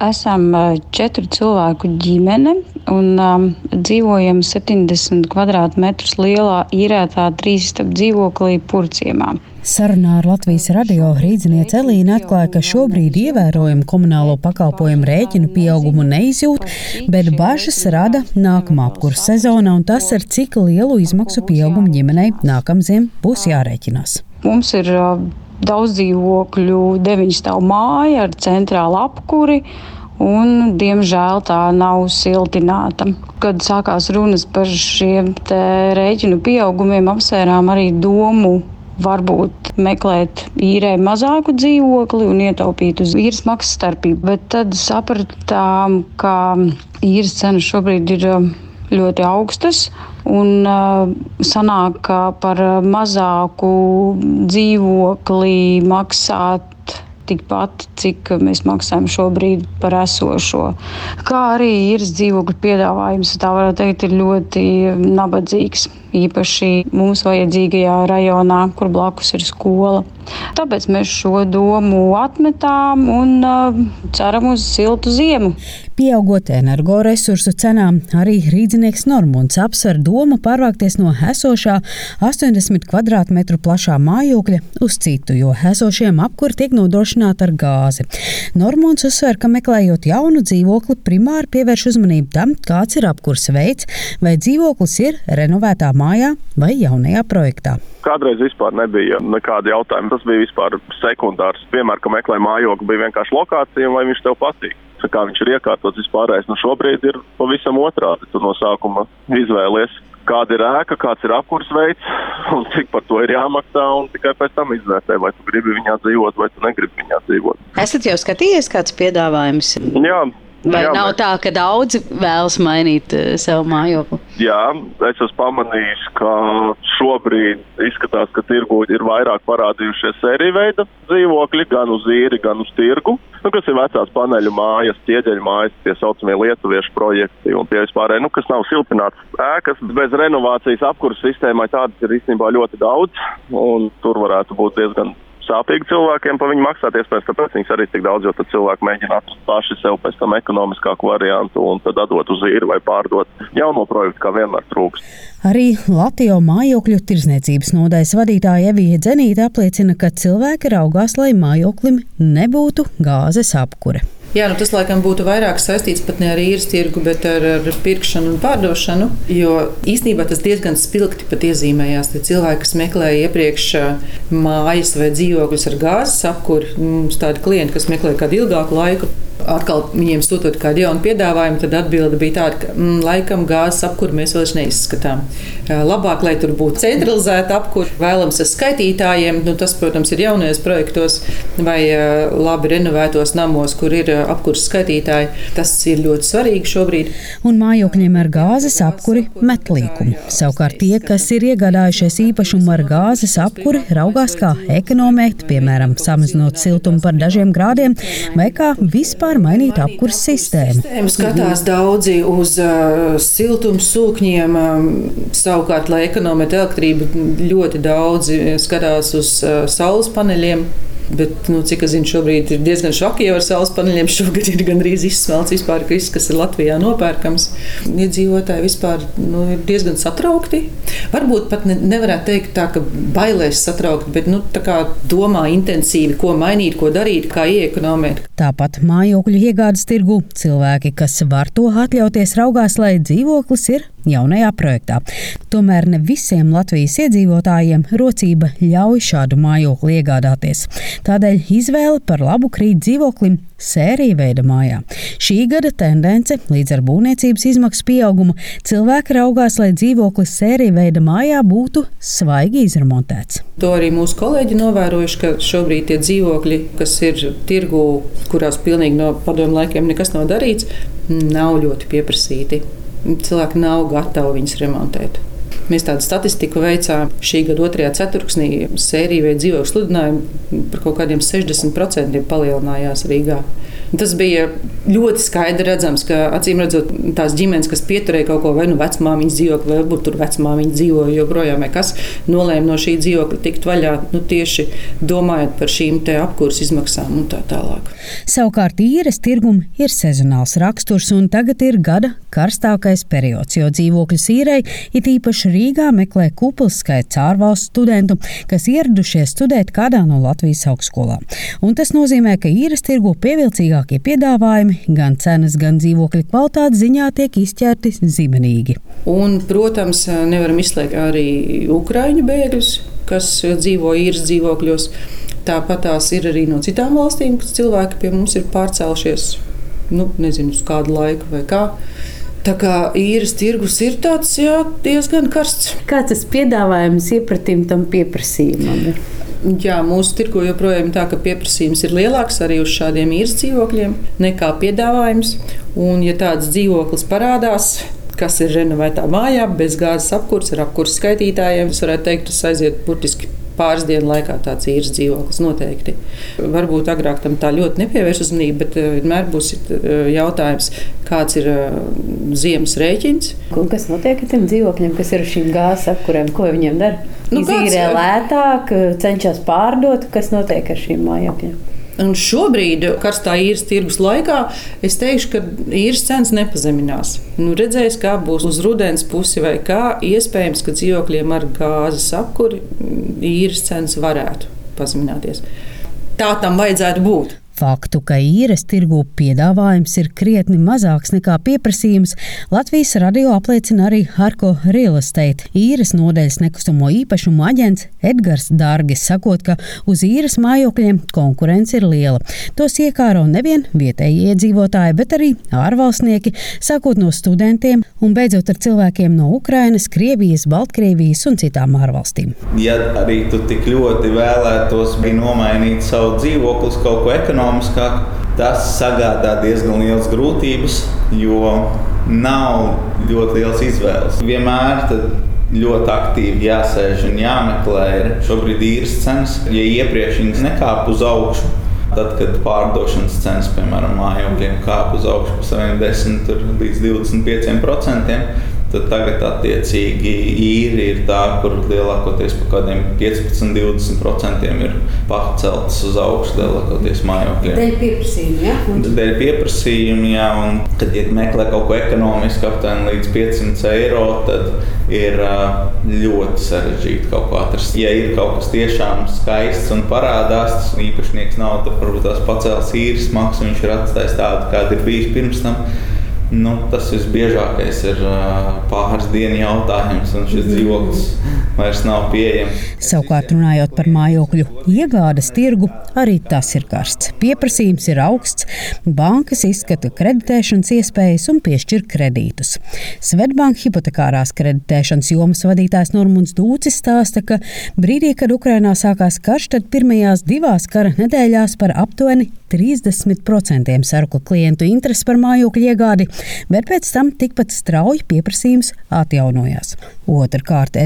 Esam četru cilvēku ģimene un um, dzīvojam 70 kvadrātmetrus lielā īrētā trīsstāvu dzīvoklī Purciemā. Sarunā ar Latvijas radio rīzniece Elīna atklāja, ka šobrīd ievērojami komunālo pakalpojumu rēķinu pieaugumu neizjūt, bet bažas rada nākamā apkursa sezona un tas, ar cik lielu izmaksu pieaugumu ģimenei nākamziem būs jārēķinās. Mums ir uh, daudz dzīvokļu, deviņu stāvu māja ar centrālu apkuri. Un, diemžēl tā nav siltināta. Kad sākās runas par šiem rēķinu pieaugumiem, apsvērām arī domu varbūt meklēt īrē mazāku dzīvokli un ietaupīt uz īres maksas starpību. Bet tad sapratām, ka īres cenas šobrīd ir um, ļoti augstas. Un uh, sanāk, ka par mazāku dzīvokli maksāt tikpat, cik mēs maksājam šobrīd par esošo. Kā arī ir dzīvokļu piedāvājums, tā varētu teikt, ir ļoti nabadzīgs. Īpaši mums vajadzīgajā rajonā, kur blakus ir skola. Tāpēc mēs šo domu atmetām un uh, ceram uz siltu ziemu. Pieaugot energoresursu cenām, arī rīznieks Normons apsver domu pārvākties no esošā 80 km2 plašā mājokļa uz citu, jo esošiem apkuri tiek nodrošināti ar gāzi. Normons uzsver, ka meklējot jaunu dzīvokli, primāri pievērš uzmanību tam, kāds ir apkurs veids, vai dzīvoklis ir renovētā mājā vai jaunajā projektā. Kādreiz vispār nebija nekāda jautājuma. Tas bija vispār sekundārs. Vienmēr, kad meklēja mājokli, bija vienkārši lokācija, vai viņš tev patīk kā viņš ir iekārtots vispārējais. Nu, šobrīd ir pavisam otrādi. Tu no sākuma izvēlies, kāda ir ēka, kāds ir apkurs veids un cik par to ir jāmaksā. Tikai pēc tam izvērtē, vai tu gribi viņā dzīvot, vai tu negribi viņā dzīvot. Esat jau skatījies kāds piedāvājums? Jā, Vai Jā, nav mēs... tā, ka daudzi vēlas mainīt uh, savu mājokli? Jā, es esmu pamanījis, ka šobrīd izskatās, ka tirgu ir vairāk parādījušies sēriju veida dzīvokļi, gan uz īri, gan uz tirgu. Nu, kas ir vecās paneļu mājas, ķieģeļu mājas, tie saucamie lietuviešu projekti un tie vispārēji, nu, kas nav siltināts ēkas, bez renovācijas apkurses sistēmai tādas ir īstenībā ļoti daudz, un tur varētu būt diezgan sāpīgi cilvēkiem par viņu maksāt. Iespējams, tāpēc viņas arī tik daudz, jo tad cilvēki mēģina atrast paši sev pēc tam ekonomiskāku variantu un tad atdot uz īri vai pārdot jauno projektu, kā vienmēr trūkst. Arī Latvijas mājokļu tirzniecības nodaļas vadītāja Evija Dzenīte apliecina, ka cilvēki raugās, lai mājoklim nebūtu gāzes apkure. Jā, nu tas laikam būtu vairāk saistīts pat ne ar īres tirgu, bet ar, ar pirkšanu un pārdošanu. Jo īstenībā tas diezgan spilgti pat iezīmējās. Tie cilvēki, kas meklēja iepriekš mājas vai dzīvokļus ar gāzes apkuri, mums tādi klienti, kas meklē kādu ilgāku laiku, atkal viņiem sūtot kādu jaunu piedāvājumu, tad atbilde bija tāda, ka mm, laikam gāzes apkuri mēs vairs neizskatām. Labāk, lai tur būtu centralizēta apkuri, vēlams ar skaitītājiem. Nu, tas, protams, ir jaunajos projektos vai labi renovētos namos, kur ir apkurss skaitītāji. Tas ir ļoti svarīgi šobrīd. Un mājokļiem ar gāzes apkuri met līkumu. Savukārt tie, kas ir iegādājušies īpašumu ar gāzes apkuri, raugās kā ekonomēt, piemēram, samazinot siltumu par dažiem grādiem vai kā vispār mainīt apkurss sistēmu. Sistēmu skatās daudzi uz uh, siltumsūkņiem, um, savukārt, lai ekonomētu elektrību, ļoti daudzi skatās uz uh, saules paneļiem. Bet, nu, cik es zinu, šobrīd ir diezgan šoki jau ar saules paneļiem. Šogad ir gandrīz izsmelts vispār viss, kas ir Latvijā nopērkams. Iedzīvotāji vispār nu, ir diezgan satraukti. Varbūt pat ne, nevarētu teikt tā, ka bailēs satraukt, bet nu, domā intensīvi, ko mainīt, ko darīt, kā iekonomēt. Tāpat mājokļu iegādes tirgu cilvēki, kas var to atļauties, raugās, lai dzīvoklis ir jaunajā projektā. Tomēr ne visiem Latvijas iedzīvotājiem rocība ļauj šādu mājokli iegādāties. Tādēļ izvēle par labu krīt dzīvoklim sērija veida mājā. Šī gada tendence līdz ar būvniecības izmaksu pieaugumu cilvēki raugās, lai dzīvoklis sērija veida mājā būtu svaigi izremontēts. To arī mūsu kolēģi novērojuši, ka šobrīd tie dzīvokļi, kas ir tirgū, kurās pilnīgi no padomu laikiem nekas nav darīts, nav ļoti pieprasīti cilvēki nav gatavi viņus remontēt. Mēs tādu statistiku veicām šī gada otrajā ceturksnī. Sērija vai dzīvokļu sludinājumi par kaut kādiem 60% palielinājās Rīgā. Tas bija ļoti skaidri redzams, ka acīm redzot, tās ģimenes, kas pieturēja kaut ko, vai nu vecmāmiņa dzīvokli, vai varbūt tur vecmāmiņa dzīvoja joprojām, vai kas nolēma no šī dzīvokļa tikt vaļā, nu, tieši domājot par šīm apkurses izmaksām un tā tālāk. Savukārt īres tirgum ir sezonāls raksturs, un tagad ir gada karstākais periods, jo dzīvokļu īrei it īpaši Rīgā meklē kupls skaits ārvalstu studentu, kas ieradušies studēt kādā no Latvijas augstskolām. Un tas nozīmē, ka īres tirgu pievilcīgākie piedāvājumi gan cenas, gan dzīvokļu kvalitātes ziņā tiek izķerti zibenīgi. Un, protams, nevaram izslēgt arī Ukraiņu bēgļus, kas dzīvo īres dzīvokļos. Tāpat tās ir arī no citām valstīm, kas cilvēki pie mums ir pārcēlušies. Nu, nezinu, uz kādu laiku vai kā. Tā kā īres tirgus ir tāds jā, diezgan karsts. Kāds tas piedāvājums iepratim tam pieprasījumam? Jā, mūsu tirgu joprojām ir tā, ka pieprasījums ir lielāks arī uz šādiem īres dzīvokļiem nekā piedāvājums. Un, ja tāds dzīvoklis parādās, kas ir renovētā mājā, bez gāzes apkurses, ar apkurses skaitītājiem, es varētu teikt, tas aiziet burtiski pāris dienu laikā tāds īres dzīvoklis noteikti. Varbūt agrāk tam tā ļoti nepievērš uzmanību, bet eh, vienmēr būs eh, jautājums, kāds ir eh, ziemas rēķins. Un kas notiek ar tiem dzīvokļiem, kas ir uz šīm gāzes apkurēm? Ko viņiem dara? Nu, Izīrē lētāk, cenšas pārdot, kas notiek ar šīm mājokļiem. Un šobrīd, karstā īres tirgus laikā, es teikšu, ka īres cenas nepazeminās. Nu, redzēs, kā būs uz rudens pusi vai kā. Iespējams, ka dzīvokļiem ar gāzes apkuri īres cenas varētu pazemināties. Tā tam vajadzētu būt. Faktu, ka īres tirgu piedāvājums ir krietni mazāks nekā pieprasījums, Latvijas radio apliecina arī Harko Real Estate īres nodeļas nekustamo īpašumu aģents Edgars Dārgis, sakot, ka uz īres mājokļiem konkurence ir liela. Tos iekāro nevien vietējie iedzīvotāji, bet arī ārvalstnieki, sākot no studentiem un beidzot ar cilvēkiem no Ukrainas, Krievijas, Baltkrievijas un citām ārvalstīm. Ja arī tu tik ļoti vēlētos nomainīt savu dzīvokli uz kaut ko ekonomisku, ekonomiskāk, tas sagādā diezgan liels grūtības, jo nav ļoti liels izvēles. Vienmēr ļoti aktīvi jāsēž un jāmeklē. Ir šobrīd īres cenas, ja iepriekš viņas nekāpa uz augšu. Tad, kad pārdošanas cenas, piemēram, mājokļiem kāpa uz augšu par 10 līdz 25%, Tad tagad, attiecīgi, īri ir tā, kur lielākoties par kādiem 15, 20% ir paceltas uz augšu, lielākoties mājokļiem. Dēļ pieprasījuma, jā? Un... Dēļ pieprasījuma, jā, un kad ja meklē kaut ko ekonomisku, aptuveni līdz 500 eiro, tad ir ļoti sarežģīti kaut ko atrast. Ja ir kaut kas tiešām skaists un parādās, tas īpašnieks nav, tad varbūt tās pacēlas īres maksu, viņš ir atstājis tādu, kāda ir bijis pirms tam. Nu, tas visbiežākais ir pāris dienu jautājums, un šis dzīvoklis vairs nav pieejams. Savukārt, runājot par mājokļu iegādes tirgu, arī tas ir karsts. Pieprasījums ir augsts, bankas izskata kreditēšanas iespējas un piešķir kredītus. Svetbanka hipotekārās kreditēšanas jomas vadītājs Normons Dūcis stāsta, ka brīdī, kad Ukrainā sākās karš, tad pirmajās divās kara nedēļās par aptuveni 30% sarku klientu interesi par mājokļu iegādi bet pēc tam tikpat strauji pieprasījums atjaunojās. Otrakārt,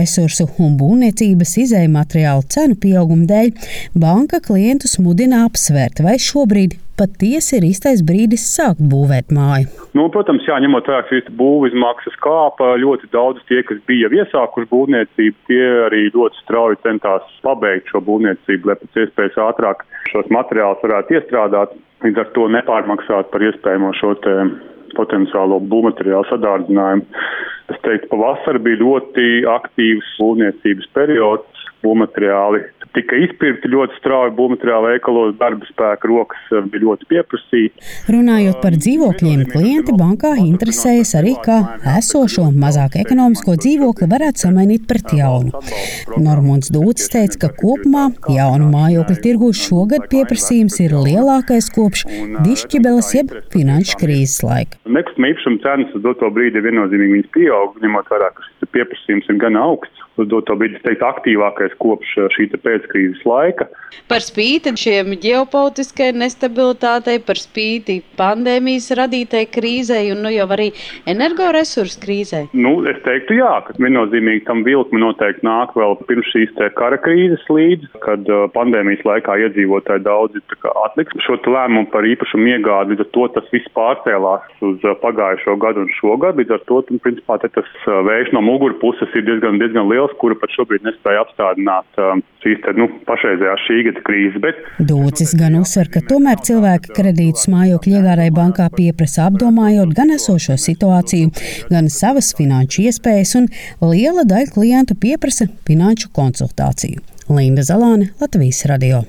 energoresursu un būvniecības izēju materiālu cenu pieauguma dēļ banka klientus mudina apsvērt, vai šobrīd patiesi ir īstais brīdis sākt būvēt māju. Nu, protams, jā, ņemot vērā šīs būvizmaksas kāpa, ļoti daudz tie, kas bija iesākuši būvniecību, tie arī ļoti strauji centās pabeigt šo būvniecību, lai pēc iespējas ātrāk šos materiālus varētu iestrādāt, līdz ar to nepārmaksāt par iespējamo šo potenciālo būvmateriālu sadārdzinājumu. Es teiktu, pavasarī bija ļoti aktīvs būvniecības periods, būvmateriāli tika izpirkti ļoti strauji būvmateriāli veikalos, darba spēka rokas eh, bija ļoti pieprasītas. Runājot par dzīvokļiem, klienti bankā interesējas arī, kā esošo mazāk ekonomisko dzīvokli varētu samainīt pret jaunu. Normons Dūcis teica, ka kopumā jaunu mājokļu tirgu šogad pieprasījums ir lielākais kopš dišķibeles jeb finanšu krīzes laika. Nekustamā īpašuma cenas uz doto brīdi viennozīmīgi pieaug, ņemot vērā, ka šis pieprasījums ir gan augsts. Uz doto brīdi, es teiktu, aktīvākais kopš šī pēc pēckrīzes laika. Par spīti šiem ģeopolitiskai nestabilitātei, par spīti pandēmijas radītai krīzei un nu jau arī energoresursu krīzei? Nu, es teiktu, jā, ka viennozīmīgi tam vilkme noteikti nāk vēl pirms šīs kara krīzes līdz, kad uh, pandēmijas laikā iedzīvotāji daudzi atliks šo lēmumu par īpašumu iegādi. Līdz ar to tas viss pārcēlās uz uh, pagājušo gadu un šo gadu. Līdz ar to un, principā, tas vējš no muguras puses ir diezgan, diezgan liels, kura pat šobrīd nespēja apstādināt uh, šīs te, nu, pašreizējās šī gada krīzes. Bet... Dūcis gan uzsver, ka tomēr cilvēki kredītus mājokļu iegādai bankā pieprasa apdomājot gan esošo situāciju, gan savas finanšu iespējas, un liela daļa klientu pieprasa finanšu konsultāciju. Linda Zalāne, Latvijas radio.